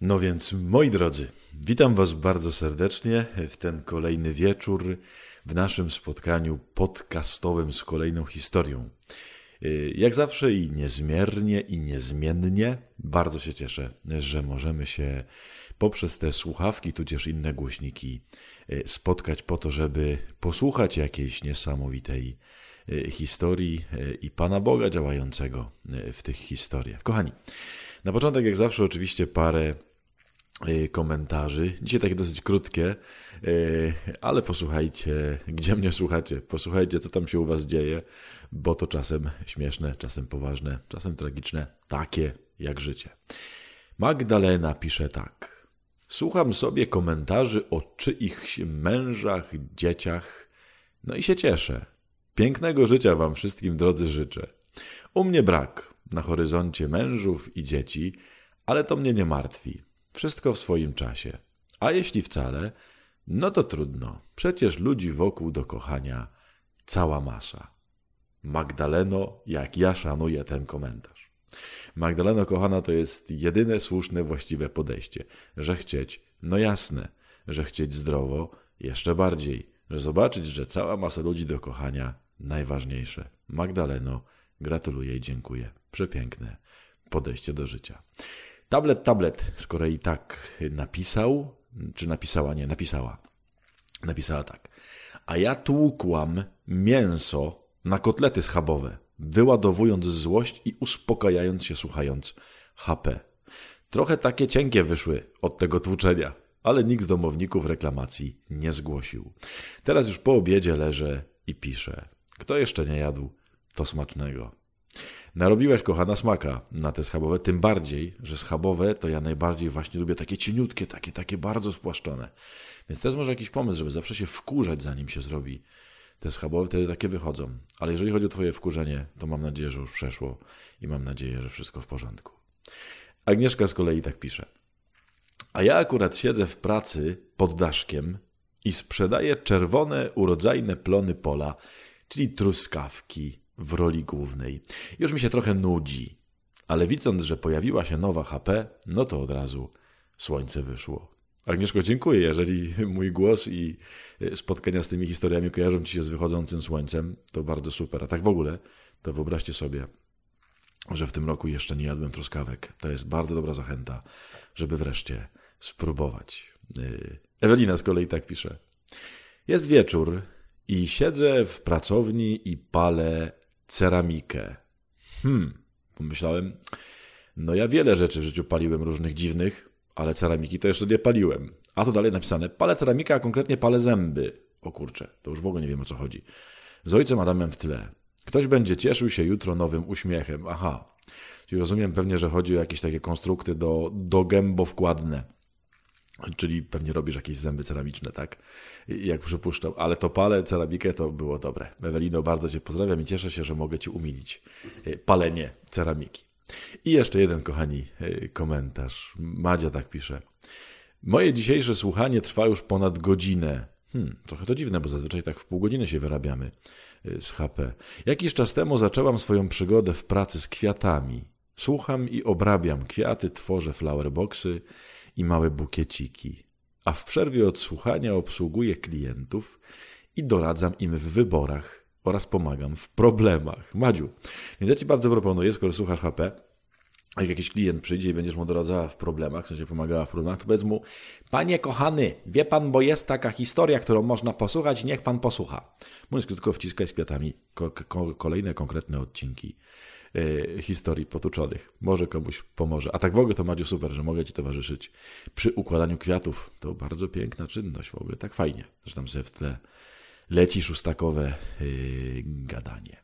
No więc, moi drodzy, witam Was bardzo serdecznie w ten kolejny wieczór w naszym spotkaniu podcastowym z kolejną historią. Y, jak zawsze i niezmiernie i niezmiennie bardzo się cieszę, że możemy się poprzez te słuchawki, tudzież inne głośniki y, spotkać po to, żeby posłuchać jakiejś niesamowitej y, historii i Pana Boga działającego w tych historiach. Kochani, na początek, jak zawsze, oczywiście parę komentarzy. Dzisiaj takie dosyć krótkie, y, ale posłuchajcie, gdzie mnie słuchacie. Posłuchajcie, co tam się u Was dzieje, bo to czasem śmieszne, czasem poważne, czasem tragiczne, takie jak życie. Magdalena pisze tak. Słucham sobie komentarzy o czyichś mężach, dzieciach, no i się cieszę. Pięknego życia Wam wszystkim, drodzy, życzę. U mnie brak na horyzoncie mężów i dzieci, ale to mnie nie martwi. Wszystko w swoim czasie. A jeśli wcale, no to trudno. Przecież ludzi wokół do kochania cała masa. Magdaleno, jak ja szanuję ten komentarz. Magdaleno kochana to jest jedyne słuszne, właściwe podejście. Że chcieć, no jasne, że chcieć zdrowo, jeszcze bardziej, że zobaczyć, że cała masa ludzi do kochania najważniejsze. Magdaleno, gratuluję i dziękuję. Przepiękne podejście do życia. Tablet, tablet z kolei tak napisał, czy napisała, nie, napisała. Napisała tak. A ja tłukłam mięso na kotlety schabowe, wyładowując złość i uspokajając się słuchając HP. Trochę takie cienkie wyszły od tego tłuczenia, ale nikt z domowników reklamacji nie zgłosił. Teraz już po obiedzie leżę i piszę. Kto jeszcze nie jadł, to smacznego. Narobiłaś, kochana, smaka na te schabowe, tym bardziej, że schabowe to ja najbardziej właśnie lubię takie cieniutkie, takie, takie bardzo spłaszczone. Więc to jest może jakiś pomysł, żeby zawsze się wkurzać, zanim się zrobi te schabowe, wtedy takie wychodzą. Ale jeżeli chodzi o twoje wkurzenie, to mam nadzieję, że już przeszło i mam nadzieję, że wszystko w porządku. Agnieszka z kolei tak pisze. A ja akurat siedzę w pracy pod daszkiem i sprzedaję czerwone, urodzajne plony pola, czyli truskawki, w roli głównej. Już mi się trochę nudzi, ale widząc, że pojawiła się nowa HP, no to od razu słońce wyszło. Agnieszko, dziękuję. Jeżeli mój głos i e, spotkania z tymi historiami kojarzą ci się z wychodzącym słońcem, to bardzo super. A tak w ogóle, to wyobraźcie sobie, że w tym roku jeszcze nie jadłem truskawek. To jest bardzo dobra zachęta, żeby wreszcie spróbować. E, Ewelina z kolei tak pisze. Jest wieczór i siedzę w pracowni i palę ceramikę. Hmm, pomyślałem, no ja wiele rzeczy w życiu paliłem różnych dziwnych, ale ceramiki to jeszcze nie paliłem. A tu dalej napisane, palę ceramikę, a konkretnie palę zęby. O kurczę, to już w ogóle nie wiem o co chodzi. Z ojcem Adamem w tle. Ktoś będzie cieszył się jutro nowym uśmiechem. Aha. Czyli rozumiem pewnie, że chodzi o jakieś takie konstrukty do, do gębo wkładne. Czyli pewnie robisz jakieś zęby ceramiczne, tak? Jak przypuszczam. Ale to palę ceramikę to było dobre. Ewelino, bardzo Cię pozdrawiam i cieszę się, że mogę Ci umilić e, palenie ceramiki. I jeszcze jeden, kochani, e, komentarz. Madzia tak pisze. Moje dzisiejsze słuchanie trwa już ponad godzinę. Hmm, trochę to dziwne, bo zazwyczaj tak w pół godziny się wyrabiamy e, z HP. Jakiś czas temu zaczęłam swoją przygodę w pracy z kwiatami. Słucham i obrabiam kwiaty, tworzę flowerboxy i małe bukieciki, a w przerwie od słuchania obsługuję klientów i doradzam im w wyborach oraz pomagam w problemach. Madziu, więc ja Ci bardzo proponuję, skoro słuchasz HP, jak jakiś klient przyjdzie i będziesz mu doradzała w problemach, w sensie pomagała w problemach, to powiedz mu, panie kochany, wie pan, bo jest taka historia, którą można posłuchać, niech pan posłucha. Mówiąc krótko, wciskaj z kwiatami kolejne konkretne odcinki historii potuczonych. Może komuś pomoże. A tak w ogóle to Madziu super, że mogę Ci towarzyszyć przy układaniu kwiatów. To bardzo piękna czynność w ogóle. Tak fajnie, że tam sobie w tle leci szóstakowe yy, gadanie.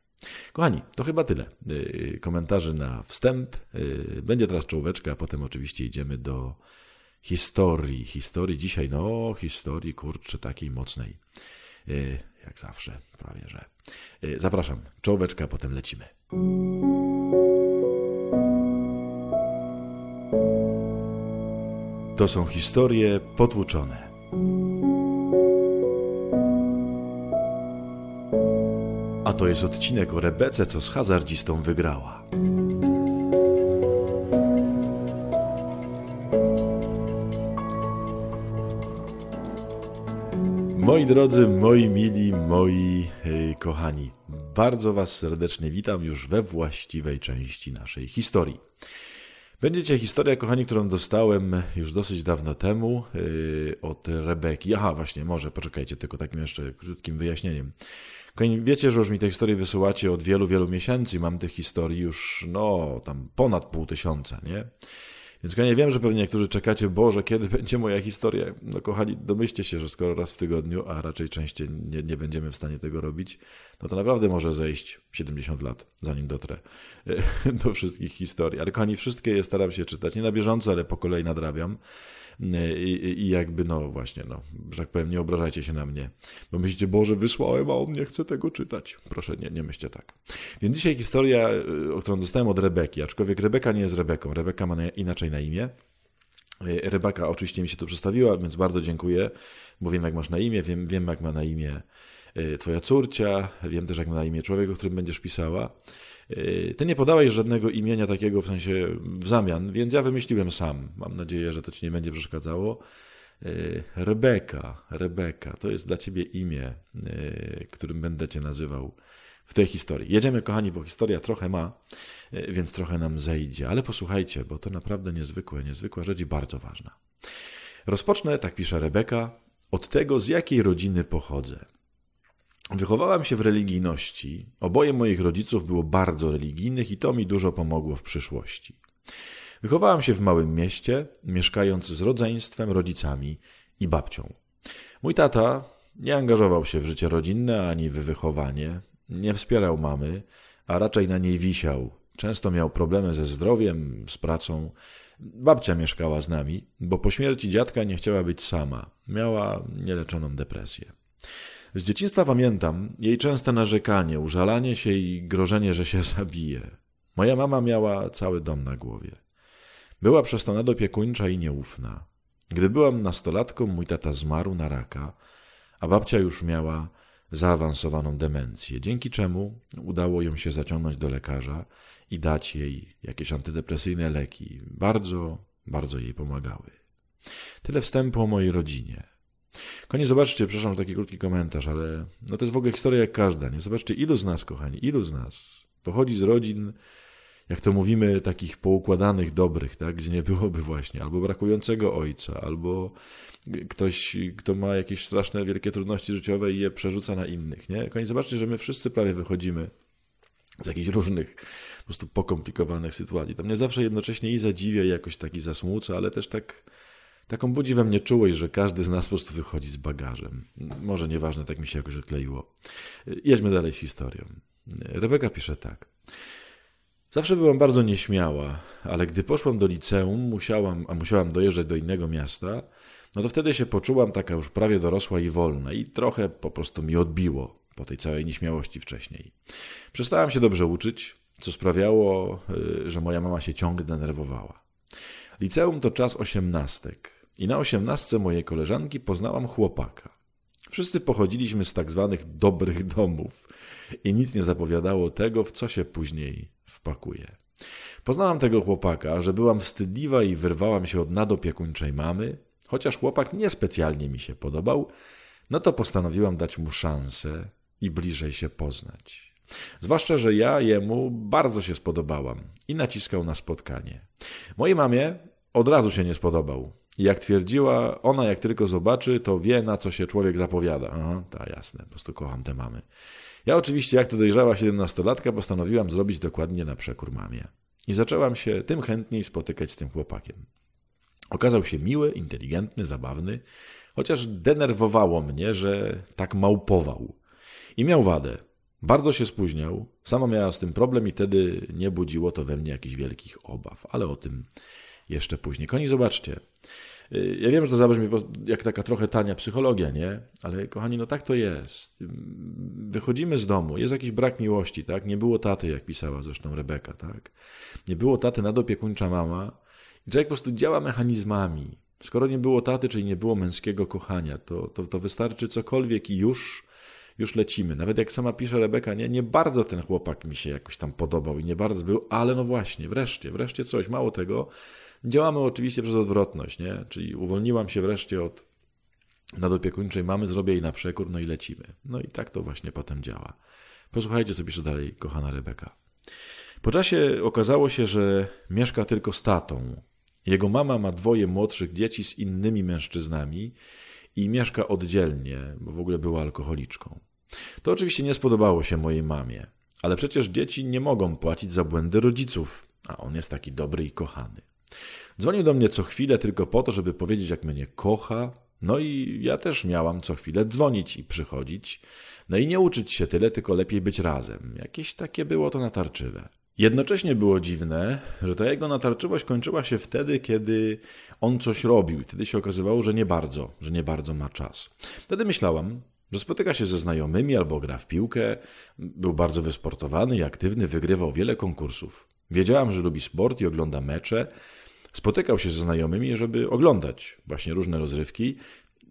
Kochani, to chyba tyle. Yy, komentarzy na wstęp. Yy, będzie teraz czołóweczka, a potem oczywiście idziemy do historii. Historii dzisiaj, no, historii kurczę takiej mocnej. Jak zawsze, prawie że. Zapraszam, czołóweczka, a potem lecimy. To są historie potłuczone. A to jest odcinek o Rebece, co z hazardzistą wygrała. Moi drodzy, moi mili, moi kochani, bardzo Was serdecznie witam już we właściwej części naszej historii. Będzie historia, kochani, którą dostałem już dosyć dawno temu yy, od Rebeki. Aha, właśnie, może, poczekajcie, tylko takim jeszcze krótkim wyjaśnieniem. Kochani, wiecie, że już mi te historie wysyłacie od wielu, wielu miesięcy mam tych historii już, no, tam ponad pół tysiąca, nie? Więc ja nie wiem, że pewnie niektórzy czekacie, Boże, kiedy będzie moja historia? No kochani, domyślcie się, że skoro raz w tygodniu, a raczej częściej nie, nie będziemy w stanie tego robić, no to naprawdę może zejść 70 lat, zanim dotrę e, do wszystkich historii. Ale kochani, wszystkie je staram się czytać, nie na bieżąco, ale po kolei nadrabiam. I, I, jakby, no właśnie, no, że tak powiem, nie obrażajcie się na mnie, bo myślicie, Boże, wysłałem, a on nie chce tego czytać. Proszę, nie, nie myślcie tak. Więc dzisiaj historia, o którą dostałem od Rebeki, aczkolwiek Rebeka nie jest Rebeką, Rebeka ma inaczej na imię. Y, Rebeka oczywiście mi się tu przedstawiła, więc bardzo dziękuję, bo wiem, jak masz na imię, wiem, wiem jak ma na imię twoja córcia, wiem też, jak ma na imię człowiek, o którym będziesz pisała. Yy, ty nie podałeś żadnego imienia takiego w sensie w zamian, więc ja wymyśliłem sam. Mam nadzieję, że to ci nie będzie przeszkadzało. Yy, Rebeka, Rebeka, to jest dla ciebie imię, którym będę cię nazywał w tej historii. Jedziemy, kochani, bo historia trochę ma, więc trochę nam zejdzie, ale posłuchajcie, bo to naprawdę niezwykłe, niezwykła rzecz i bardzo ważna. Rozpocznę, tak pisze Rebeka, od tego, z jakiej rodziny pochodzę. Wychowałem się w religijności. Oboje moich rodziców było bardzo religijnych i to mi dużo pomogło w przyszłości. Wychowałem się w małym mieście, mieszkając z rodzeństwem, rodzicami i babcią. Mój tata nie angażował się w życie rodzinne ani w wychowanie, nie wspierał mamy, a raczej na niej wisiał. Często miał problemy ze zdrowiem, z pracą. Babcia mieszkała z nami, bo po śmierci dziadka nie chciała być sama. Miała nieleczoną depresję. Z dzieciństwa pamiętam jej częste narzekanie, użalanie się i grożenie, że się zabije. Moja mama miała cały dom na głowie. Była przez to nadopiekuńcza i nieufna. Gdy byłam nastolatką, mój tata zmarł na raka, a babcia już miała zaawansowaną demencję, dzięki czemu udało ją się zaciągnąć do lekarza i dać jej jakieś antydepresyjne leki. Bardzo, bardzo jej pomagały. Tyle wstępu o mojej rodzinie. Konie, zobaczcie, przepraszam, taki krótki komentarz, ale no to jest w ogóle historia jak każda. Nie zobaczcie, ilu z nas, kochani, ilu z nas pochodzi z rodzin, jak to mówimy, takich poukładanych, dobrych, tak, gdzie nie byłoby właśnie albo brakującego ojca, albo ktoś, kto ma jakieś straszne, wielkie trudności życiowe i je przerzuca na innych, nie? Konie, zobaczcie, że my wszyscy prawie wychodzimy z jakichś różnych, po prostu pokomplikowanych sytuacji. To mnie zawsze jednocześnie i zadziwia, i jakoś taki zasmuca, ale też tak Taką budzi we mnie czułość, że każdy z nas po prostu wychodzi z bagażem. Może nieważne, tak mi się jakoś odkleiło. Jedźmy dalej z historią. Rebeka pisze tak. Zawsze byłam bardzo nieśmiała, ale gdy poszłam do liceum, musiałam, a musiałam dojeżdżać do innego miasta, no to wtedy się poczułam taka już prawie dorosła i wolna i trochę po prostu mi odbiło po tej całej nieśmiałości wcześniej. Przestałam się dobrze uczyć, co sprawiało, y, że moja mama się ciągle denerwowała. Liceum to czas osiemnastek. I na osiemnastce mojej koleżanki poznałam chłopaka. Wszyscy pochodziliśmy z tak zwanych dobrych domów i nic nie zapowiadało tego, w co się później wpakuje. Poznałam tego chłopaka, że byłam wstydliwa i wyrwałam się od nadopiekuńczej mamy, chociaż chłopak niespecjalnie mi się podobał, no to postanowiłam dać mu szansę i bliżej się poznać. Zwłaszcza, że ja jemu bardzo się spodobałam i naciskał na spotkanie. Mojej mamie od razu się nie spodobał. Jak twierdziła, ona jak tylko zobaczy, to wie, na co się człowiek zapowiada. Aha, ta jasne, po prostu kocham te mamy. Ja oczywiście, jak to dojrzała siedemnastolatka, postanowiłam zrobić dokładnie na przekór mamie. I zaczęłam się tym chętniej spotykać z tym chłopakiem. Okazał się miły, inteligentny, zabawny, chociaż denerwowało mnie, że tak małpował. I miał wadę. Bardzo się spóźniał, sama miała z tym problem i wtedy nie budziło to we mnie jakichś wielkich obaw, ale o tym jeszcze później. Koni, zobaczcie. Y, ja wiem, że to zabrzmi jak taka trochę tania psychologia, nie? Ale kochani, no tak to jest. Wychodzimy z domu, jest jakiś brak miłości, tak? Nie było taty, jak pisała zresztą Rebeka, tak? Nie było taty, nadopiekuńcza mama. I człowiek po prostu działa mechanizmami. Skoro nie było taty, czyli nie było męskiego kochania, to, to, to wystarczy cokolwiek i już już lecimy. Nawet jak sama pisze Rebeka, nie, nie bardzo ten chłopak mi się jakoś tam podobał i nie bardzo był, ale no właśnie, wreszcie, wreszcie coś. Mało tego, działamy oczywiście przez odwrotność, nie? Czyli uwolniłam się wreszcie od nadopiekuńczej mamy, zrobię jej na przekór, no i lecimy. No i tak to właśnie potem działa. Posłuchajcie, co pisze dalej kochana Rebeka. Po czasie okazało się, że mieszka tylko z tatą. Jego mama ma dwoje młodszych dzieci z innymi mężczyznami i mieszka oddzielnie, bo w ogóle była alkoholiczką. To oczywiście nie spodobało się mojej mamie, ale przecież dzieci nie mogą płacić za błędy rodziców, a on jest taki dobry i kochany. Dzwonił do mnie co chwilę tylko po to, żeby powiedzieć, jak mnie kocha, no i ja też miałam co chwilę dzwonić i przychodzić, no i nie uczyć się tyle, tylko lepiej być razem. Jakieś takie było to natarczywe. Jednocześnie było dziwne, że ta jego natarczywość kończyła się wtedy, kiedy on coś robił wtedy się okazywało, że nie bardzo, że nie bardzo ma czas. Wtedy myślałam, że spotyka się ze znajomymi albo gra w piłkę, był bardzo wysportowany i aktywny, wygrywał wiele konkursów. Wiedziałam, że lubi sport i ogląda mecze. Spotykał się ze znajomymi, żeby oglądać właśnie różne rozrywki.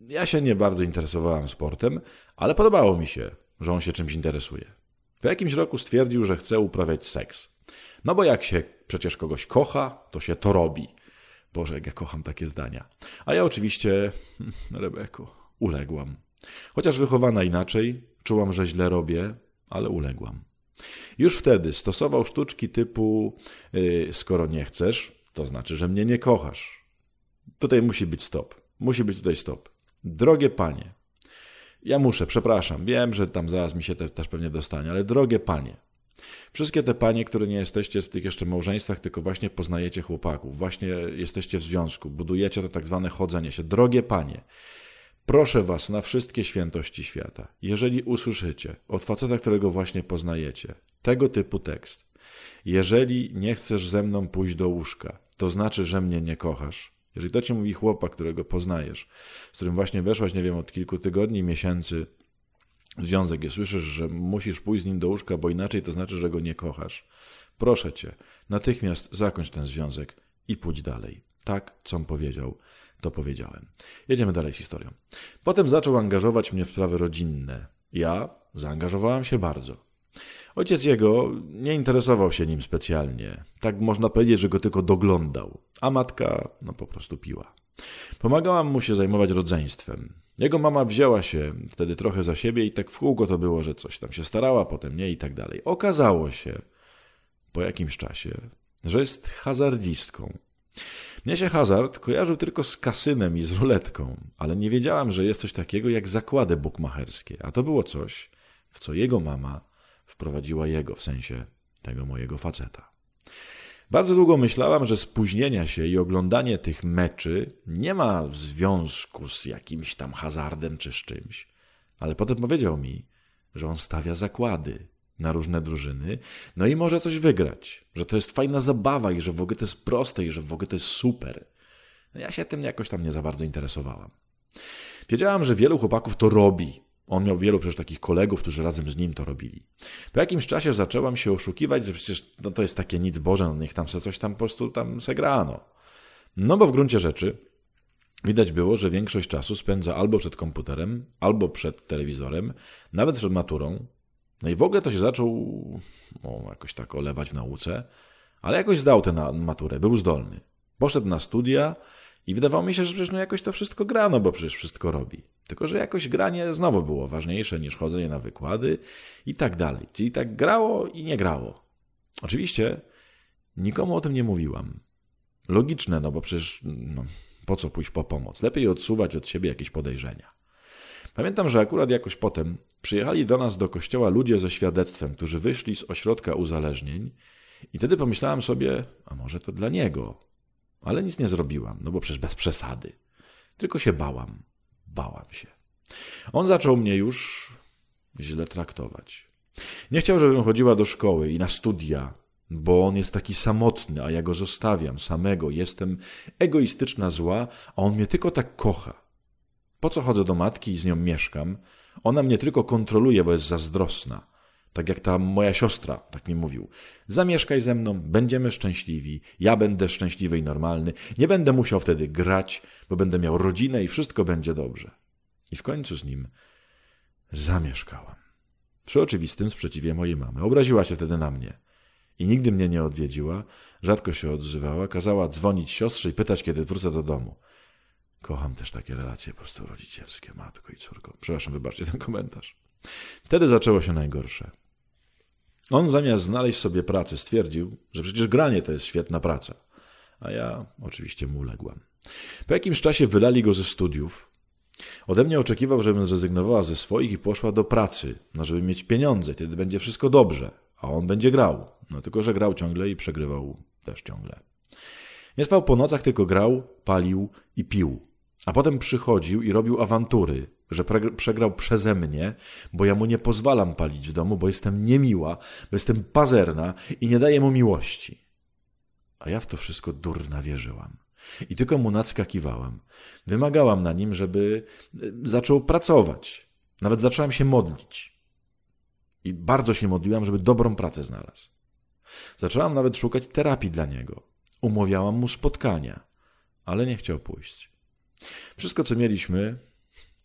Ja się nie bardzo interesowałam sportem, ale podobało mi się, że on się czymś interesuje. Po jakimś roku stwierdził, że chce uprawiać seks. No bo jak się przecież kogoś kocha, to się to robi. Boże, jak ja kocham takie zdania. A ja oczywiście, Rebeko, uległam. Chociaż wychowana inaczej, czułam, że źle robię, ale uległam. Już wtedy stosował sztuczki typu: yy, skoro nie chcesz, to znaczy, że mnie nie kochasz. Tutaj musi być stop. Musi być tutaj stop. Drogie panie, ja muszę, przepraszam, wiem, że tam zaraz mi się te, też pewnie dostanie, ale drogie panie, wszystkie te panie, które nie jesteście w tych jeszcze małżeństwach, tylko właśnie poznajecie chłopaków, właśnie jesteście w związku, budujecie to tak zwane chodzenie się. Drogie panie, proszę was na wszystkie świętości świata, jeżeli usłyszycie od faceta, którego właśnie poznajecie, tego typu tekst, jeżeli nie chcesz ze mną pójść do łóżka, to znaczy, że mnie nie kochasz. Jeżeli to ci mówi chłopak, którego poznajesz, z którym właśnie weszłaś, nie wiem, od kilku tygodni, miesięcy w związek i słyszysz, że musisz pójść z nim do łóżka, bo inaczej to znaczy, że go nie kochasz, proszę cię, natychmiast zakończ ten związek i pójdź dalej. Tak, co on powiedział, to powiedziałem. Jedziemy dalej z historią. Potem zaczął angażować mnie w sprawy rodzinne. Ja zaangażowałam się bardzo. Ojciec jego nie interesował się nim specjalnie. Tak można powiedzieć, że go tylko doglądał, a matka no po prostu piła. Pomagałam mu się zajmować rodzeństwem. Jego mama wzięła się wtedy trochę za siebie i tak w kółko to było, że coś tam się starała, potem nie i tak dalej. Okazało się po jakimś czasie, że jest hazardzistką. Mnie się hazard kojarzył tylko z kasynem i z ruletką, ale nie wiedziałam, że jest coś takiego jak zakłady bukmacherskie, a to było coś, w co jego mama wprowadziła jego, w sensie tego mojego faceta. Bardzo długo myślałam, że spóźnienia się i oglądanie tych meczy nie ma związku z jakimś tam hazardem czy z czymś. Ale potem powiedział mi, że on stawia zakłady na różne drużyny, no i może coś wygrać, że to jest fajna zabawa i że w ogóle to jest proste i że w ogóle to jest super. No ja się tym jakoś tam nie za bardzo interesowałam. Wiedziałam, że wielu chłopaków to robi, on miał wielu przecież takich kolegów, którzy razem z nim to robili. Po jakimś czasie zaczęłam się oszukiwać, że przecież no to jest takie nic Boże, no niech tam se coś tam po prostu tam segrano. No bo w gruncie rzeczy widać było, że większość czasu spędza albo przed komputerem, albo przed telewizorem, nawet przed maturą. No i w ogóle to się zaczął o, jakoś tak olewać w nauce, ale jakoś zdał tę maturę, był zdolny. Poszedł na studia, i wydawało mi się, że przecież no jakoś to wszystko grano, bo przecież wszystko robi. Tylko, że jakoś granie znowu było ważniejsze niż chodzenie na wykłady i tak dalej. Czyli tak grało i nie grało. Oczywiście nikomu o tym nie mówiłam. Logiczne, no bo przecież no, po co pójść po pomoc? Lepiej odsuwać od siebie jakieś podejrzenia. Pamiętam, że akurat jakoś potem przyjechali do nas do kościoła ludzie ze świadectwem, którzy wyszli z ośrodka uzależnień i wtedy pomyślałam sobie, a może to dla niego, ale nic nie zrobiłam, no bo przecież bez przesady. Tylko się bałam. Bałam się. On zaczął mnie już źle traktować. Nie chciał, żebym chodziła do szkoły i na studia, bo on jest taki samotny, a ja go zostawiam samego. Jestem egoistyczna, zła, a on mnie tylko tak kocha. Po co chodzę do matki i z nią mieszkam? Ona mnie tylko kontroluje, bo jest zazdrosna. Tak jak ta moja siostra, tak mi mówił. Zamieszkaj ze mną, będziemy szczęśliwi, ja będę szczęśliwy i normalny, nie będę musiał wtedy grać, bo będę miał rodzinę i wszystko będzie dobrze. I w końcu z nim zamieszkałam. Przy oczywistym sprzeciwie mojej mamy. Obraziła się wtedy na mnie. I nigdy mnie nie odwiedziła, rzadko się odzywała, kazała dzwonić siostrze i pytać, kiedy wrócę do domu. Kocham też takie relacje po prostu rodzicielskie, matko i córko. Przepraszam, wybaczcie ten komentarz. Wtedy zaczęło się najgorsze. On zamiast znaleźć sobie pracę stwierdził, że przecież granie to jest świetna praca. A ja oczywiście mu uległam. Po jakimś czasie wylali go ze studiów. Ode mnie oczekiwał, żebym zrezygnowała ze swoich i poszła do pracy, no żeby mieć pieniądze, wtedy będzie wszystko dobrze, a on będzie grał. No tylko, że grał ciągle i przegrywał też ciągle. Nie spał po nocach, tylko grał, palił i pił. A potem przychodził i robił awantury, że przegrał przeze mnie, bo ja mu nie pozwalam palić w domu, bo jestem niemiła, bo jestem pazerna i nie daję mu miłości. A ja w to wszystko durna wierzyłam. I tylko mu nadskakiwałam. Wymagałam na nim, żeby e, zaczął pracować. Nawet zaczęłam się modlić. I bardzo się modliłam, żeby dobrą pracę znalazł. Zaczęłam nawet szukać terapii dla niego. Umawiałam mu spotkania, ale nie chciał pójść. Wszystko, co mieliśmy,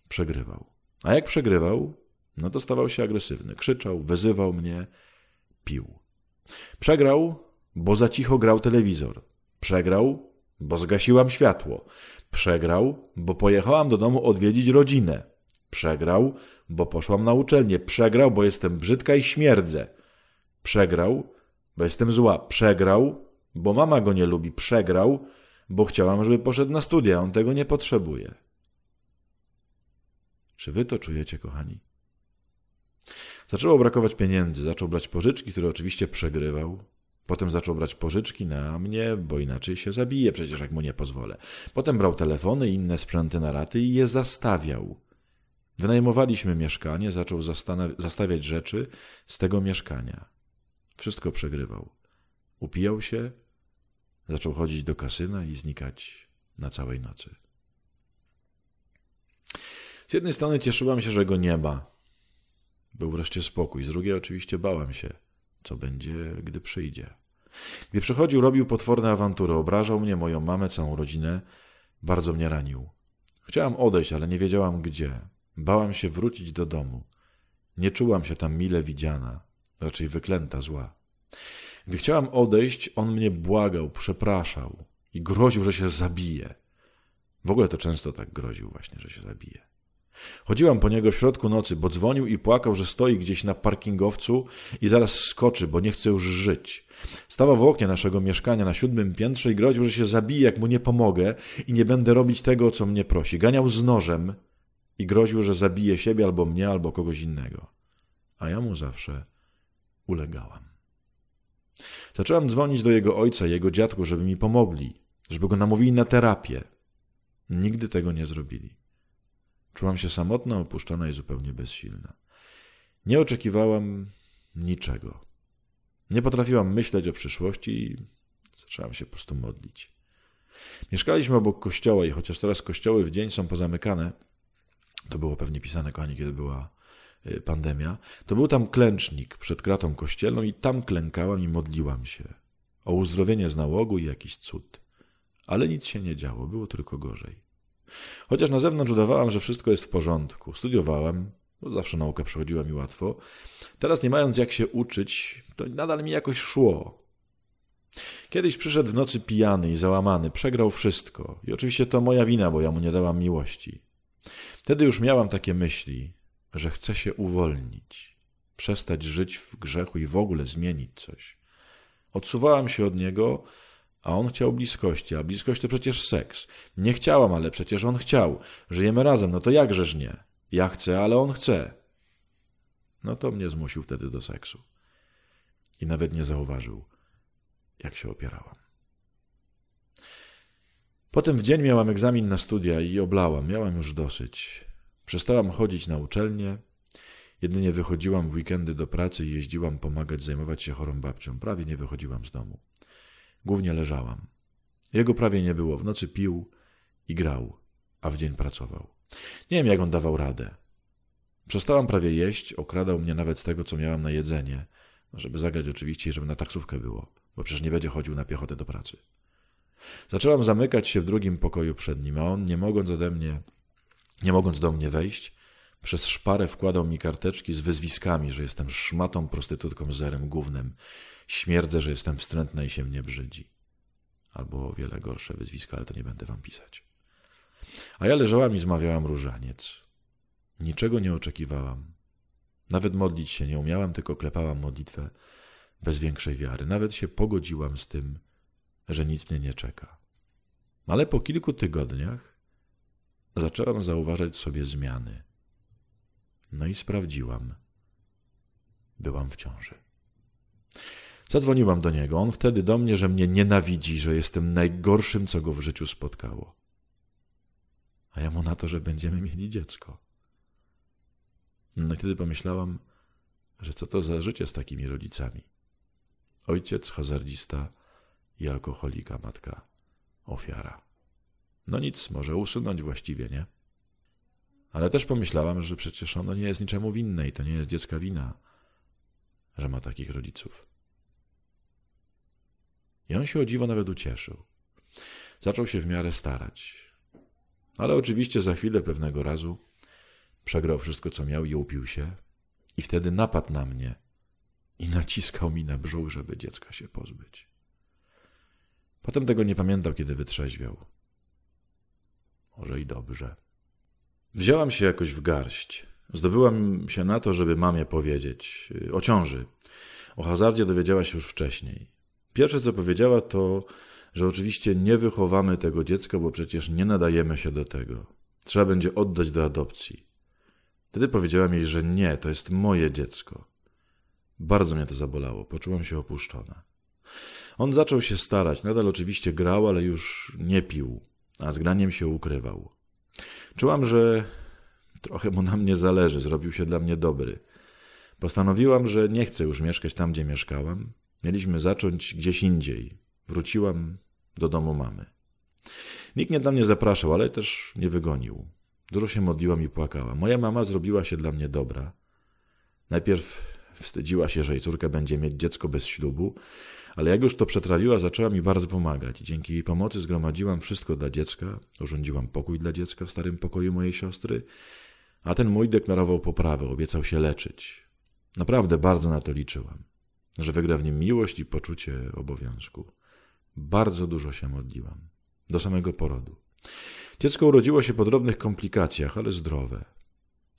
przegrywał. A jak przegrywał, no to stawał się agresywny. Krzyczał, wyzywał mnie, pił. Przegrał, bo za cicho grał telewizor. Przegrał, bo zgasiłam światło. Przegrał, bo pojechałam do domu odwiedzić rodzinę. Przegrał, bo poszłam na uczelnię. Przegrał, bo jestem brzydka i śmierdzę. Przegrał, bo jestem zła. Przegrał, bo mama go nie lubi. Przegrał, bo chciałam, żeby poszedł na studia. On tego nie potrzebuje. Czy wy to czujecie, kochani? Zaczęło brakować pieniędzy, zaczął brać pożyczki, które oczywiście przegrywał. Potem zaczął brać pożyczki na mnie, bo inaczej się zabije, przecież jak mu nie pozwolę. Potem brał telefony i inne sprzęty na raty i je zastawiał. Wynajmowaliśmy mieszkanie, zaczął zastawiać rzeczy z tego mieszkania. Wszystko przegrywał. Upijał się, zaczął chodzić do kasyna i znikać na całej nocy. Z jednej strony cieszyłam się, że go nie ma. Był wreszcie spokój. Z drugiej oczywiście bałam się, co będzie, gdy przyjdzie. Gdy przychodził, robił potworne awantury, obrażał mnie, moją mamę, całą rodzinę. Bardzo mnie ranił. Chciałam odejść, ale nie wiedziałam gdzie. Bałam się wrócić do domu. Nie czułam się tam mile widziana, raczej wyklęta zła. Gdy chciałam odejść, on mnie błagał, przepraszał i groził, że się zabije. W ogóle to często tak groził właśnie, że się zabije. Chodziłam po niego w środku nocy, bo dzwonił i płakał, że stoi gdzieś na parkingowcu i zaraz skoczy, bo nie chce już żyć. Stawał w oknie naszego mieszkania na siódmym piętrze i groził, że się zabije, jak mu nie pomogę i nie będę robić tego, co mnie prosi. Ganiał z nożem i groził, że zabije siebie albo mnie, albo kogoś innego. A ja mu zawsze ulegałam. Zaczęłam dzwonić do jego ojca i jego dziadku, żeby mi pomogli, żeby go namówili na terapię. Nigdy tego nie zrobili. Czułam się samotna, opuszczona i zupełnie bezsilna. Nie oczekiwałam niczego. Nie potrafiłam myśleć o przyszłości i zaczęłam się po prostu modlić. Mieszkaliśmy obok kościoła i chociaż teraz kościoły w dzień są pozamykane, to było pewnie pisane, kochani, kiedy była pandemia, to był tam klęcznik przed kratą kościelną i tam klękałam i modliłam się o uzdrowienie z nałogu i jakiś cud. Ale nic się nie działo, było tylko gorzej. Chociaż na zewnątrz udawałam, że wszystko jest w porządku. Studiowałem, bo zawsze nauka przychodziła mi łatwo. Teraz nie mając jak się uczyć, to nadal mi jakoś szło. Kiedyś przyszedł w nocy pijany i załamany, przegrał wszystko. I oczywiście to moja wina, bo ja mu nie dałam miłości. Wtedy już miałam takie myśli, że chcę się uwolnić, przestać żyć w grzechu i w ogóle zmienić coś. Odsuwałam się od niego, a on chciał bliskości, a bliskość to przecież seks. Nie chciałam, ale przecież on chciał. Żyjemy razem, no to jakżeż nie? Ja chcę, ale on chce. No to mnie zmusił wtedy do seksu. I nawet nie zauważył, jak się opierałam. Potem w dzień miałam egzamin na studia i oblałam. Miałam już dosyć. Przestałam chodzić na uczelnię. Jedynie wychodziłam w weekendy do pracy i jeździłam pomagać zajmować się chorą babcią. Prawie nie wychodziłam z domu. Głównie leżałam. Jego prawie nie było. W nocy pił i grał, a w dzień pracował. Nie wiem, jak on dawał radę. Przestałam prawie jeść, okradał mnie nawet z tego, co miałam na jedzenie, żeby zagrać oczywiście i żeby na taksówkę było, bo przecież nie będzie chodził na piechotę do pracy. Zaczęłam zamykać się w drugim pokoju przed nim, a on, nie mogąc ode mnie, nie mogąc do mnie wejść, przez szparę wkładał mi karteczki z wyzwiskami, że jestem szmatą, prostytutką, zerem, gównem. Śmierdzę, że jestem wstrętna i się mnie brzydzi. Albo wiele gorsze wyzwiska, ale to nie będę wam pisać. A ja leżałam i zmawiałam różaniec. Niczego nie oczekiwałam. Nawet modlić się nie umiałam, tylko klepałam modlitwę bez większej wiary. Nawet się pogodziłam z tym, że nic mnie nie czeka. Ale po kilku tygodniach zaczęłam zauważać sobie zmiany. No i sprawdziłam. Byłam w ciąży. Zadzwoniłam do niego. On wtedy do mnie, że mnie nienawidzi, że jestem najgorszym, co go w życiu spotkało. A ja mu na to, że będziemy mieli dziecko. No i wtedy pomyślałam, że co to za życie z takimi rodzicami. Ojciec hazardzista i alkoholika, matka ofiara. No nic, może usunąć właściwie, nie? Ale też pomyślałam, że przecież ono nie jest niczemu winne i to nie jest dziecka wina, że ma takich rodziców. I on się o dziwo nawet ucieszył. Zaczął się w miarę starać. Ale oczywiście za chwilę pewnego razu przegrał wszystko, co miał i upił się. I wtedy napadł na mnie i naciskał mi na brzuch, żeby dziecka się pozbyć. Potem tego nie pamiętał, kiedy wytrzeźwiał. Może i dobrze. Wzięłam się jakoś w garść. Zdobyłam się na to, żeby mamie powiedzieć y, o ciąży. O hazardzie dowiedziała się już wcześniej. Pierwsze, co powiedziała, to, że oczywiście nie wychowamy tego dziecka, bo przecież nie nadajemy się do tego. Trzeba będzie oddać do adopcji. Wtedy powiedziałam jej, że nie, to jest moje dziecko. Bardzo mnie to zabolało, poczułam się opuszczona. On zaczął się starać, nadal oczywiście grał, ale już nie pił, a z graniem się ukrywał. Czułam, że trochę mu na mnie zależy, zrobił się dla mnie dobry. Postanowiłam, że nie chcę już mieszkać tam, gdzie mieszkałam. Mieliśmy zacząć gdzieś indziej. Wróciłam do domu mamy. Nikt mnie tam nie zapraszał, ale też nie wygonił. Dużo się modliłam i płakałam. Moja mama zrobiła się dla mnie dobra. Najpierw wstydziła się, że jej córka będzie mieć dziecko bez ślubu, ale jak już to przetrawiła, zaczęła mi bardzo pomagać. Dzięki jej pomocy zgromadziłam wszystko dla dziecka, urządziłam pokój dla dziecka w starym pokoju mojej siostry, a ten mój deklarował poprawę, obiecał się leczyć. Naprawdę bardzo na to liczyłam, że wygra w nim miłość i poczucie obowiązku. Bardzo dużo się modliłam. Do samego porodu. Dziecko urodziło się po drobnych komplikacjach, ale zdrowe.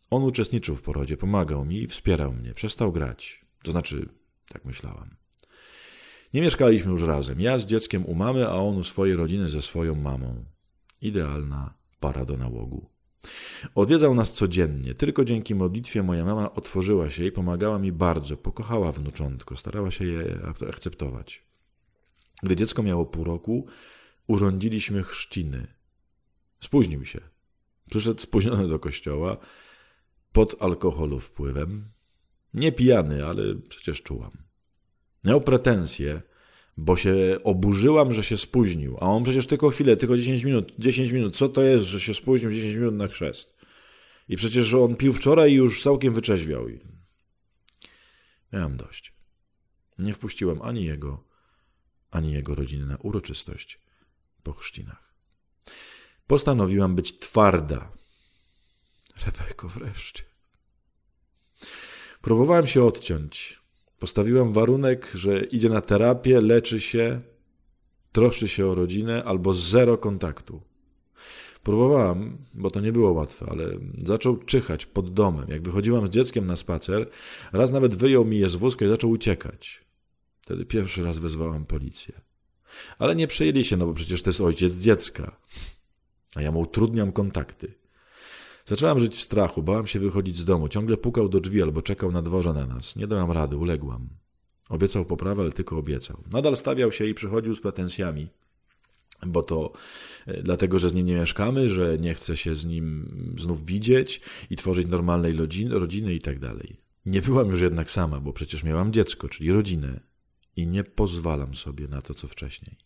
On uczestniczył w porodzie, pomagał mi i wspierał mnie. Przestał grać. To znaczy, tak myślałam. Nie mieszkaliśmy już razem. Ja z dzieckiem u mamy, a on u swojej rodziny ze swoją mamą. Idealna para do nałogu. Odwiedzał nas codziennie. Tylko dzięki modlitwie moja mama otworzyła się i pomagała mi bardzo. Pokochała wnuczątko, starała się je akceptować. Gdy dziecko miało pół roku, urządziliśmy chrzciny. Spóźnił się. Przyszedł spóźniony do kościoła, pod alkoholu wpływem. Nie pijany, ale przecież czułam. Miał pretensje, bo się oburzyłam, że się spóźnił. A on przecież tylko chwilę, tylko 10 minut. 10 minut. Co to jest, że się spóźnił 10 minut na chrzest? I przecież on pił wczoraj i już całkiem wyczeźwiał. Miałam dość. Nie wpuściłam ani jego, ani jego rodziny na uroczystość po chrzcinach. Postanowiłam być twarda. Rebeko wreszcie. Próbowałem się odciąć. Postawiłem warunek, że idzie na terapię, leczy się, troszczy się o rodzinę albo zero kontaktu. Próbowałam, bo to nie było łatwe, ale zaczął czyhać pod domem. Jak wychodziłam z dzieckiem na spacer, raz nawet wyjął mi je z wózka i zaczął uciekać. Wtedy pierwszy raz wezwałam policję. Ale nie przejęli się, no bo przecież to jest ojciec dziecka. A ja mu utrudniam kontakty. Zaczęłam żyć w strachu, bałam się wychodzić z domu. Ciągle pukał do drzwi albo czekał na dworze na nas. Nie dałam rady, uległam. Obiecał poprawę, ale tylko obiecał. Nadal stawiał się i przychodził z pretensjami, bo to e, dlatego, że z nim nie mieszkamy, że nie chce się z nim znów widzieć i tworzyć normalnej rodziny, rodziny i tak dalej. Nie byłam już jednak sama, bo przecież miałam dziecko, czyli rodzinę i nie pozwalam sobie na to, co wcześniej.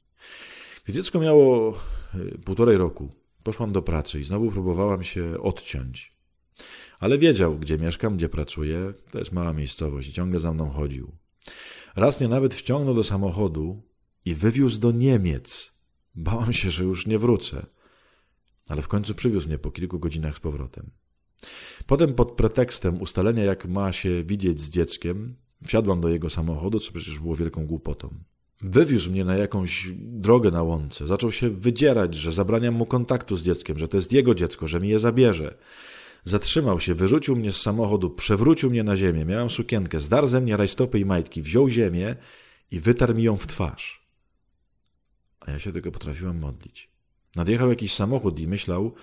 Gdy dziecko miało e, półtorej roku, Poszłam do pracy i znowu próbowałam się odciąć. Ale wiedział, gdzie mieszkam, gdzie pracuję. To jest mała miejscowość i ciągle za mną chodził. Raz mnie nawet wciągnął do samochodu i wywiózł do Niemiec. Bałam się, że już nie wrócę. Ale w końcu przywiózł mnie po kilku godzinach z powrotem. Potem pod pretekstem ustalenia, jak ma się widzieć z dzieckiem, wsiadłam do jego samochodu, co przecież było wielką głupotą. Wywiózł mnie na jakąś drogę na łące. Zaczął się wydzierać, że zabraniam mu kontaktu z dzieckiem, że to jest jego dziecko, że mi je zabierze. Zatrzymał się, wyrzucił mnie z samochodu, przewrócił mnie na ziemię. Miałem sukienkę, zdarł ze mnie rajstopy i majtki, wziął ziemię i wytarł mi ją w twarz. A ja się tego potrafiłem modlić. Nadjechał jakiś samochód i myślał,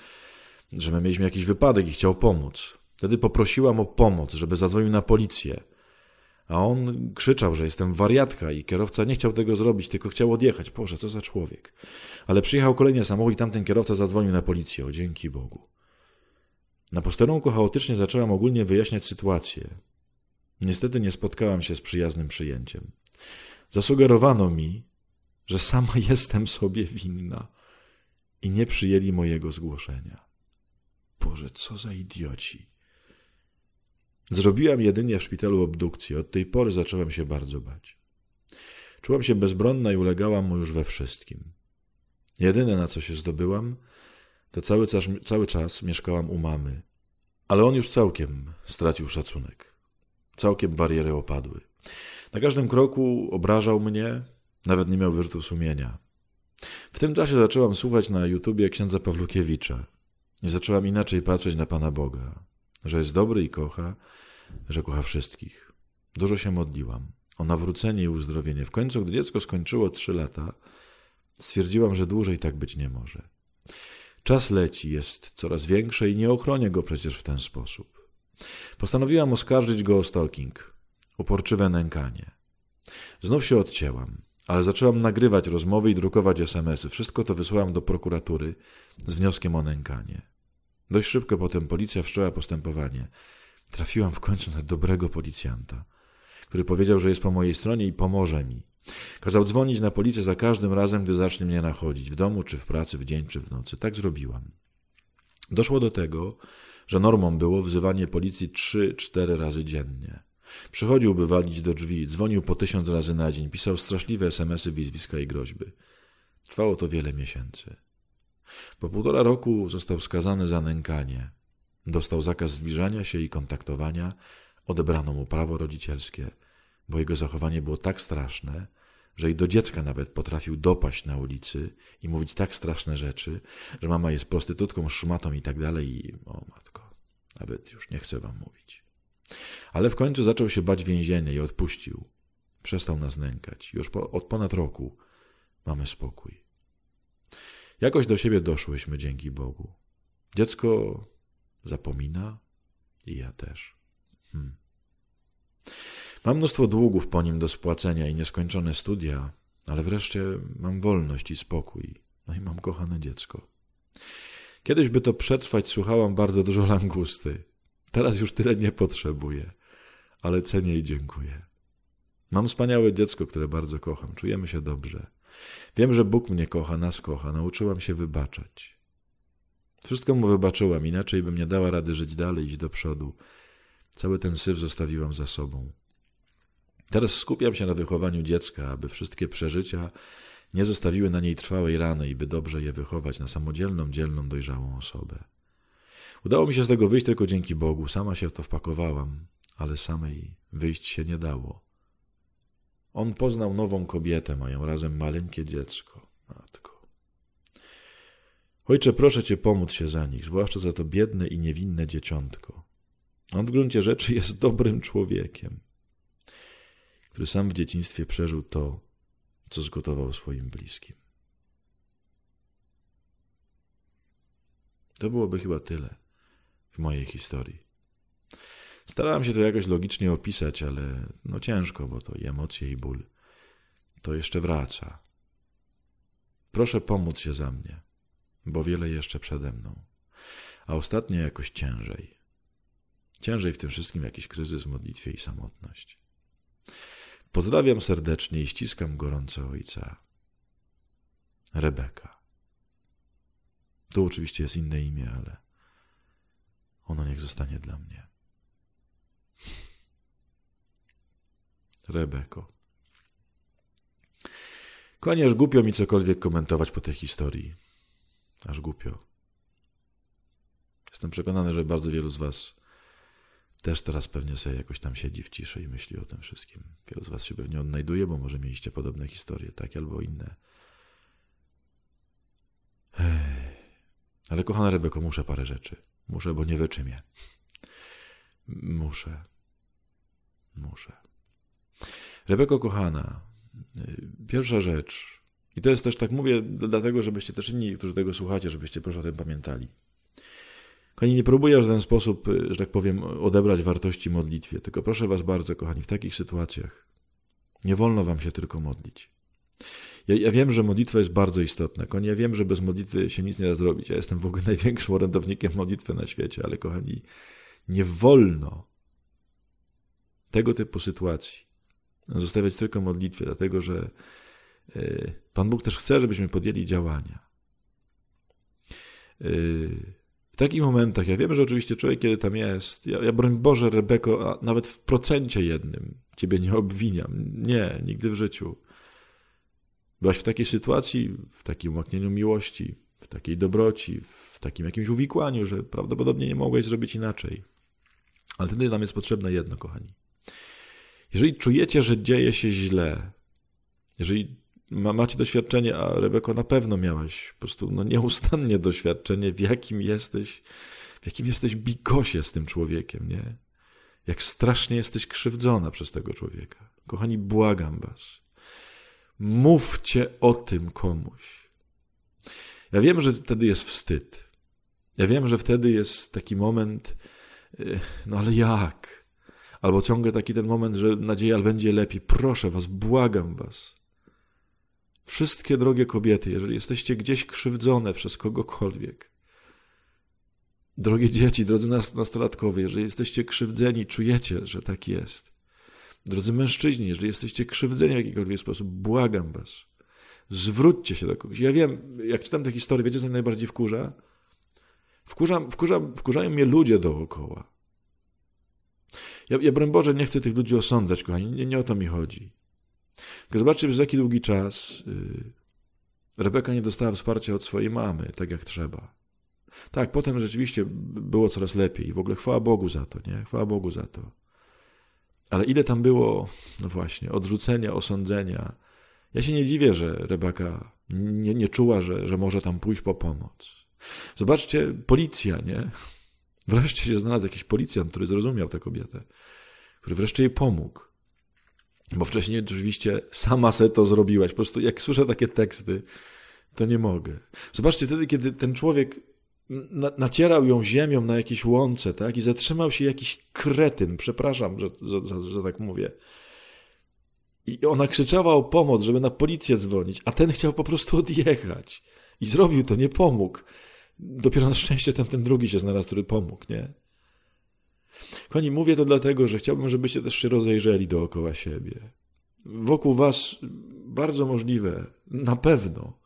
że my mieliśmy jakiś wypadek i chciał pomóc. Wtedy poprosiłam o pomoc, żeby zadzwonił na policję. A on krzyczał, że jestem wariatka i kierowca nie chciał tego zrobić, tylko chciał odjechać. Boże, co za człowiek. Ale przyjechał kolejny samochód i tamten kierowca zadzwonił na policję. O, dzięki Bogu. Na posterunku chaotycznie zaczęłam ogólnie wyjaśniać sytuację. Niestety nie spotkałam się z przyjaznym przyjęciem. Zasugerowano mi, że sama jestem sobie winna i nie przyjęli mojego zgłoszenia. Boże, co za idioci. Zrobiłam jedynie w szpitalu obdukcję. Od tej pory zacząłem się bardzo bać. Czułam się bezbronna i ulegałam mu już we wszystkim. Jedyne, na co się zdobyłam, to cały czas, cały czas mieszkałam u mamy. Ale on już całkiem stracił szacunek. Całkiem bariery opadły. Na każdym kroku obrażał mnie, nawet nie miał wyrzutów sumienia. W tym czasie zaczęłam słuchać na YouTubie księdza Pawlukiewicza i zaczęłam inaczej patrzeć na Pana Boga, że jest dobry i kocha, że kocha wszystkich. Dużo się modliłam o nawrócenie i uzdrowienie. W końcu, gdy dziecko skończyło trzy lata, stwierdziłam, że dłużej tak być nie może. Czas leci, jest coraz większe i nie ochronię go przecież w ten sposób. Postanowiłam oskarżyć go o stalking, uporczywe nękanie. Znów się odcięłam, ale zaczęłam nagrywać rozmowy i drukować SMSy. Wszystko to wysłałam do prokuratury z wnioskiem o nękanie. Dość szybko potem policja wszczęła postępowanie. Trafiłam w końcu na dobrego policjanta, który powiedział, że jest po mojej stronie i pomoże mi. Kazał dzwonić na policję za każdym razem, gdy zacznie mnie nachodzić, w domu, czy w pracy, w dzień, czy w nocy. Tak zrobiłam. Doszło do tego, że normą było wzywanie policji trzy, cztery razy dziennie. Przychodził, by walić do drzwi, dzwonił po tysiąc razy na dzień, pisał straszliwe smsy, wizwiska i groźby. Trwało to wiele miesięcy. Po półtora roku został skazany za nękanie. Dostał zakaz zbliżania się i kontaktowania, odebrano mu prawo rodzicielskie, bo jego zachowanie było tak straszne, że i do dziecka nawet potrafił dopaść na ulicy i mówić tak straszne rzeczy, że mama jest prostytutką, szmatą i tak dalej i o matko, nawet już nie chcę wam mówić. Ale w końcu zaczął się bać więzienia i odpuścił. Przestał nas nękać. Już po, od ponad roku mamy spokój. Jakoś do siebie doszłyśmy dzięki Bogu. Dziecko zapomina i ja też. Hmm. Mam mnóstwo długów po nim do spłacenia i nieskończone studia, ale wreszcie mam wolność i spokój. No i mam kochane dziecko. Kiedyś, by to przetrwać, słuchałam bardzo dużo langusty. Teraz już tyle nie potrzebuję, ale cenię i dziękuję. Mam wspaniałe dziecko, które bardzo kocham. Czujemy się dobrze. Wiem, że Bóg mnie kocha, nas kocha. Nauczyłam się wybaczać. Wszystko mu wybaczyłam, inaczej bym nie dała rady żyć dalej, iść do przodu. Cały ten syf zostawiłam za sobą. Teraz skupiam się na wychowaniu dziecka, aby wszystkie przeżycia nie zostawiły na niej trwałej rany i by dobrze je wychować na samodzielną, dzielną, dojrzałą osobę. Udało mi się z tego wyjść tylko dzięki Bogu. Sama się w to wpakowałam, ale samej wyjść się nie dało. On poznał nową kobietę, mają razem maleńkie dziecko. Matko. Ojcze, proszę Cię pomóc się za nich, zwłaszcza za to biedne i niewinne dzieciątko. On w gruncie rzeczy jest dobrym człowiekiem, który sam w dzieciństwie przeżył to, co zgotował swoim bliskim. To byłoby chyba tyle w mojej historii. Starałem się to jakoś logicznie opisać, ale no ciężko, bo to i emocje, i ból. To jeszcze wraca. Proszę pomóc się za mnie, bo wiele jeszcze przede mną. A ostatnio jakoś ciężej. Ciężej w tym wszystkim jakiś kryzys w modlitwie i samotność. Pozdrawiam serdecznie i ściskam gorąco ojca. Rebeka. Tu oczywiście jest inne imię, ale ono niech zostanie dla mnie. Rebeko. Konie, aż głupio mi cokolwiek komentować po tej historii. Aż głupio. Jestem przekonany, że bardzo wielu z Was też teraz pewnie sobie jakoś tam siedzi w ciszy i myśli o tym wszystkim. Wielu z Was się pewnie odnajduje, bo może mieliście podobne historie, takie albo inne. Ale kochana Rebeko, muszę parę rzeczy. Muszę, bo nie wyczymię. Muszę. Muszę. Rebeko, kochana, pierwsza rzecz, i to jest też tak mówię, dlatego, żebyście też inni, którzy tego słuchacie, żebyście proszę o tym pamiętali. Kochani, nie próbuję w ten sposób, że tak powiem, odebrać wartości modlitwie, tylko proszę Was bardzo, kochani, w takich sytuacjach nie wolno Wam się tylko modlić. Ja, ja, wiem, że modlitwa jest bardzo istotna. Kochani, ja wiem, że bez modlitwy się nic nie da zrobić. Ja jestem w ogóle największym orędownikiem modlitwy na świecie, ale kochani, nie wolno tego typu sytuacji zostawiać tylko modlitwie, dlatego że e, Pan Bóg też chce, żebyśmy podjęli działania. E, w takich momentach, ja wiem, że oczywiście człowiek, kiedy tam jest, ja, ja broń Boże, Rebeko, nawet w procencie jednym Ciebie nie obwiniam. Nie, nigdy w życiu. Byłaś w takiej sytuacji, w takim umaknieniu miłości, w takiej dobroci, w takim jakimś uwikłaniu, że prawdopodobnie nie mogłeś zrobić inaczej. Ale wtedy nam jest potrzebne jedno, kochani. Jeżeli czujecie, że dzieje się źle, jeżeli ma, macie doświadczenie, a Rebeko na pewno miałaś po prostu no, nieustannie doświadczenie, w jakim jesteś, w jakim jesteś bikosie z tym człowiekiem, nie? Jak strasznie jesteś krzywdzona przez tego człowieka. Kochani, błagam was. Mówcie o tym komuś. Ja wiem, że wtedy jest wstyd. Ja wiem, że wtedy jest taki moment, y, no ale jak? Albo ciągle taki ten moment, że nadzieja będzie lepiej. Proszę was, błagam was. Wszystkie drogie kobiety, jeżeli jesteście gdzieś krzywdzone przez kogokolwiek, drogie dzieci, drodzy nastolatkowie, jeżeli jesteście krzywdzeni, czujecie, że tak jest. Drodzy mężczyźni, jeżeli jesteście krzywdzeni w jakikolwiek sposób, błagam was, zwróćcie się do kogoś. Ja wiem, jak czytam te historie, wiecie, co mnie najbardziej wkurza? Wkurza, wkurza, wkurzają mnie ludzie dookoła. Ja, ja broń Boże, nie chcę tych ludzi osądzać, kochani, nie, nie o to mi chodzi. Tylko zobaczcie, przez jaki długi czas yy, Rebeka nie dostała wsparcia od swojej mamy, tak jak trzeba. Tak, potem rzeczywiście było coraz lepiej w ogóle chwała Bogu za to, nie? Chwała Bogu za to. Ale ile tam było, no właśnie, odrzucenia, osądzenia. Ja się nie dziwię, że Rebeka nie, nie czuła, że, że może tam pójść po pomoc. Zobaczcie, policja, nie? Wreszcie się znalazł jakiś policjant, który zrozumiał tę kobietę, który wreszcie jej pomógł. Bo wcześniej oczywiście sama se to zrobiłaś. Po prostu jak słyszę takie teksty, to nie mogę. Zobaczcie, wtedy, kiedy ten człowiek na, nacierał ją ziemią na jakiejś łące, tak? I zatrzymał się jakiś kretyn, przepraszam, że, że, że, że tak mówię. I ona krzyczała o pomoc, żeby na policję dzwonić, a ten chciał po prostu odjechać. I zrobił to, nie pomógł. Dopiero na szczęście ten, ten drugi się znalazł, który pomógł, nie? Koni, mówię to dlatego, że chciałbym, żebyście też się rozejrzeli dookoła siebie. Wokół was bardzo możliwe, na pewno,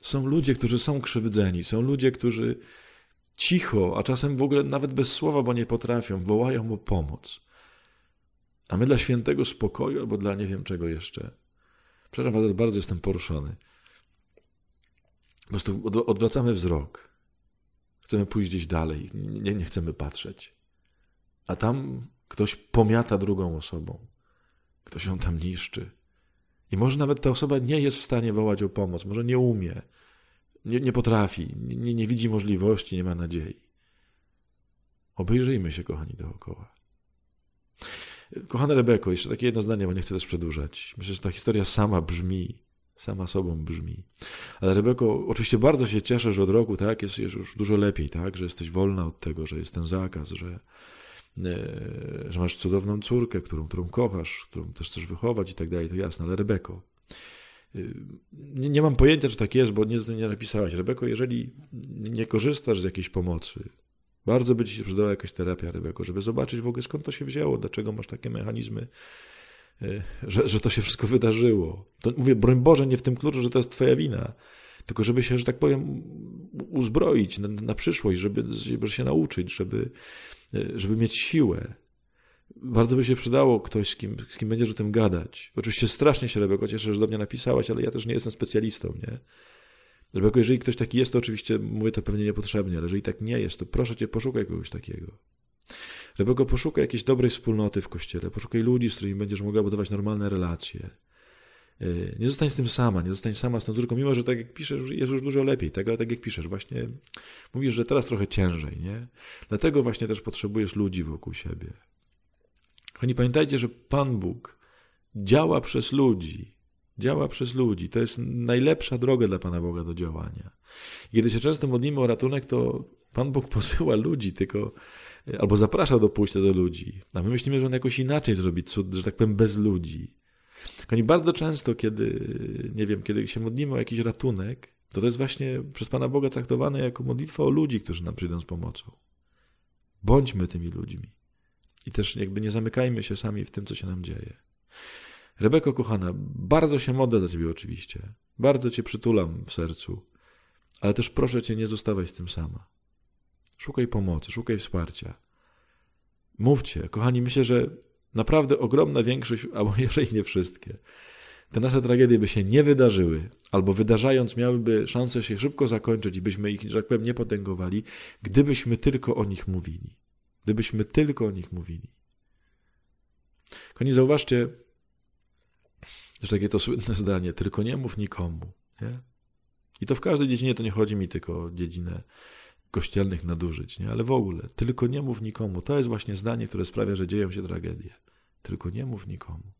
są ludzie, którzy są krzywdzeni, są ludzie, którzy cicho, a czasem w ogóle nawet bez słowa, bo nie potrafią, wołają o pomoc. A my dla świętego spokoju albo dla nie wiem czego jeszcze. Przepraszam was, bardzo jestem poruszony. Po prostu odwracamy wzrok. Chcemy pójść gdzieś dalej, nie, nie chcemy patrzeć. A tam ktoś pomiata drugą osobą. Ktoś ją tam niszczy. I może nawet ta osoba nie jest w stanie wołać o pomoc, może nie umie, nie, nie potrafi, nie, nie widzi możliwości, nie ma nadziei. Obejrzyjmy się, kochani, dookoła. Kochana Rebeko, jeszcze takie jedno zdanie, bo nie chcę też przedłużać. Myślę, że ta historia sama brzmi, sama sobą brzmi. Ale Rebeko, oczywiście bardzo się cieszę, że od roku tak jest, jest już dużo lepiej, tak, że jesteś wolna od tego, że jest ten zakaz, że, e, że masz cudowną córkę, którą, którą kochasz, którą też chcesz wychować i tak dalej, to jasne, ale Rebeko, y, nie, nie mam pojęcia, czy tak jest, bo nie, nie napisałaś. Rebeko, jeżeli nie korzystasz z jakiejś pomocy, bardzo by ci się przydała jakaś terapia, Rebeko, żeby zobaczyć w ogóle skąd to się wzięło, dlaczego masz takie mechanizmy, że, że to się wszystko wydarzyło. To mówię, broń Boże, nie w tym kluczu, że to jest twoja wina, tylko żeby się, że tak powiem, uzbroić na, na przyszłość, żeby, żeby się nauczyć, żeby, y, żeby mieć siłę. Bardzo by się przydało ktoś, z kim, z kim będziesz o tym gadać. Oczywiście strasznie się, Rebeko, cieszę, że do mnie napisałaś, ale ja też nie jestem specjalistą, nie? Rebeko, jeżeli ktoś taki jest, to oczywiście mówię to pewnie niepotrzebnie, ale jeżeli tak nie jest, to proszę cię, poszukaj kogoś takiego. Rebeko, poszukaj jakiejś dobrej wspólnoty w kościele, poszukaj ludzi, z którymi będziesz mogła budować normalne relacje. Y, nie zostań z tym sama, nie zostań sama z tą córką, mimo że tak jak piszesz, jest już dużo lepiej, tak? ale tak jak piszesz, właśnie mówisz, że teraz trochę ciężej, nie? Dlatego właśnie też potrzebujesz ludzi wokół siebie. Kochani, pamiętajcie, że Pan Bóg działa przez ludzi. Działa przez ludzi. To jest najlepsza droga dla Pana Boga do działania. Kiedy się często modlimy o ratunek, to Pan Bóg posyła ludzi, tylko albo zaprasza do pójścia do ludzi. A my myślimy, że on jakoś inaczej zrobi cud, że tak powiem, bez ludzi. Kochani, bardzo często, kiedy, nie wiem, kiedy się modlimy o jakiś ratunek, to to jest właśnie przez Pana Boga traktowane jako modlitwa o ludzi, którzy nam przyjdą z pomocą. Bądźmy tymi ludźmi. I też jakby nie zamykajmy się sami w tym, co się nam dzieje. Rebeko, kochana, bardzo się modlę za ciebie oczywiście. Bardzo cię przytulam w sercu. Ale też proszę cię, nie zostawaj z tym sama. Szukaj pomocy, szukaj wsparcia. Mówcie, kochani, myślę, że naprawdę ogromna większość, albo jeżeli nie wszystkie, te nasze tragedie by się nie wydarzyły, albo wydarzając miałyby szansę się szybko zakończyć i byśmy ich, że tak powiem, nie potęgowali, gdybyśmy tylko o nich mówili. Gdybyśmy tylko o nich mówili. Kochani, zauważcie, że takie to słynne zdanie, tylko nie mów nikomu. Nie? I to w każdej dziedzinie to nie chodzi mi tylko o dziedzinę kościelnych nadużyć, nie? ale w ogóle, tylko nie mów nikomu. To jest właśnie zdanie, które sprawia, że dzieją się tragedie. Tylko nie mów nikomu.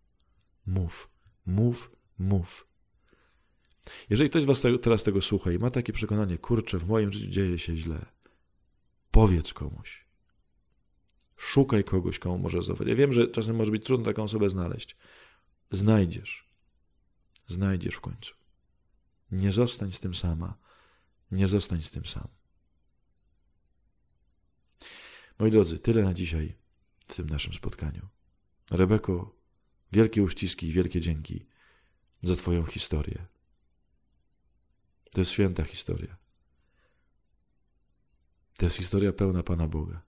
Mów, mów, mów. Jeżeli ktoś Was teraz tego słucha i ma takie przekonanie, kurczę, w moim życiu dzieje się źle, powiedz komuś. Szukaj kogoś, komu możesz zaufać. Ja wiem, że czasem może być trudno taką osobę znaleźć. Znajdziesz. Znajdziesz w końcu. Nie zostań z tym sama. Nie zostań z tym sam. Moi drodzy, tyle na dzisiaj w tym naszym spotkaniu. Rebeko, wielkie uściski i wielkie dzięki za Twoją historię. To jest święta historia. To jest historia pełna Pana Boga.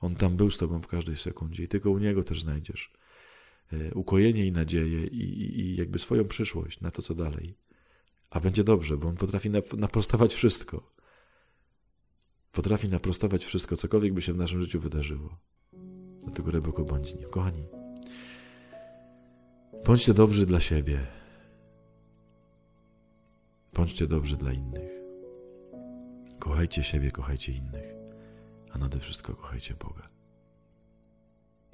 On tam był z Tobą w każdej sekundzie i tylko u Niego też znajdziesz e, ukojenie i nadzieję i, i, i jakby swoją przyszłość na to, co dalej. A będzie dobrze, bo On potrafi naprostować wszystko. Potrafi naprostować wszystko, cokolwiek by się w naszym życiu wydarzyło. Dlatego Rebeko bądź nim. Kochani, bądźcie dobrzy dla siebie. Bądźcie dobrzy dla innych. Kochajcie siebie, kochajcie innych, a nade wszystko kochajcie Boga.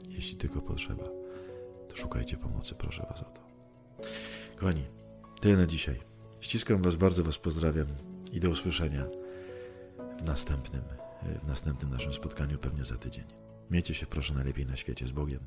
Jeśli tylko potrzeba, to szukajcie pomocy, proszę Was o to. Kochani, tyle na dzisiaj. Ściskam Was, bardzo Was pozdrawiam i do usłyszenia następnym, w następnym naszym spotkaniu, pewnie za tydzień. Miejcie się proszę najlepiej na świecie z Bogiem.